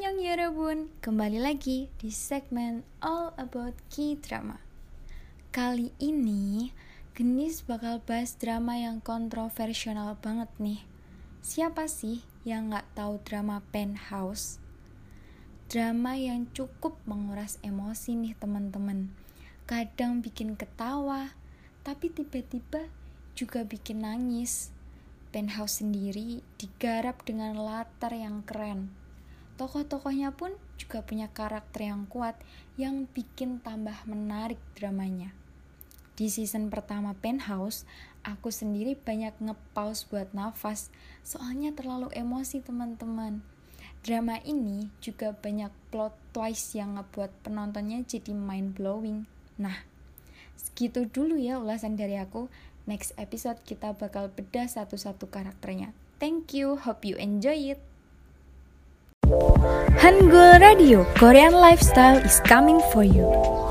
Annyeong Yorobun, kembali lagi di segmen All About K-Drama. Kali ini, Genis bakal bahas drama yang kontroversial banget nih. Siapa sih yang gak tahu drama Penthouse? Drama yang cukup menguras emosi nih teman-teman. Kadang bikin ketawa, tapi tiba-tiba juga bikin nangis. Penthouse sendiri digarap dengan latar yang keren Tokoh-tokohnya pun juga punya karakter yang kuat yang bikin tambah menarik dramanya. Di season pertama Penthouse, aku sendiri banyak ngepaus buat nafas, soalnya terlalu emosi teman-teman. Drama ini juga banyak plot twist yang ngebuat penontonnya jadi mind blowing. Nah, segitu dulu ya ulasan dari aku. Next episode kita bakal bedah satu-satu karakternya. Thank you, hope you enjoy it. Hangul Radio, Korean lifestyle is coming for you.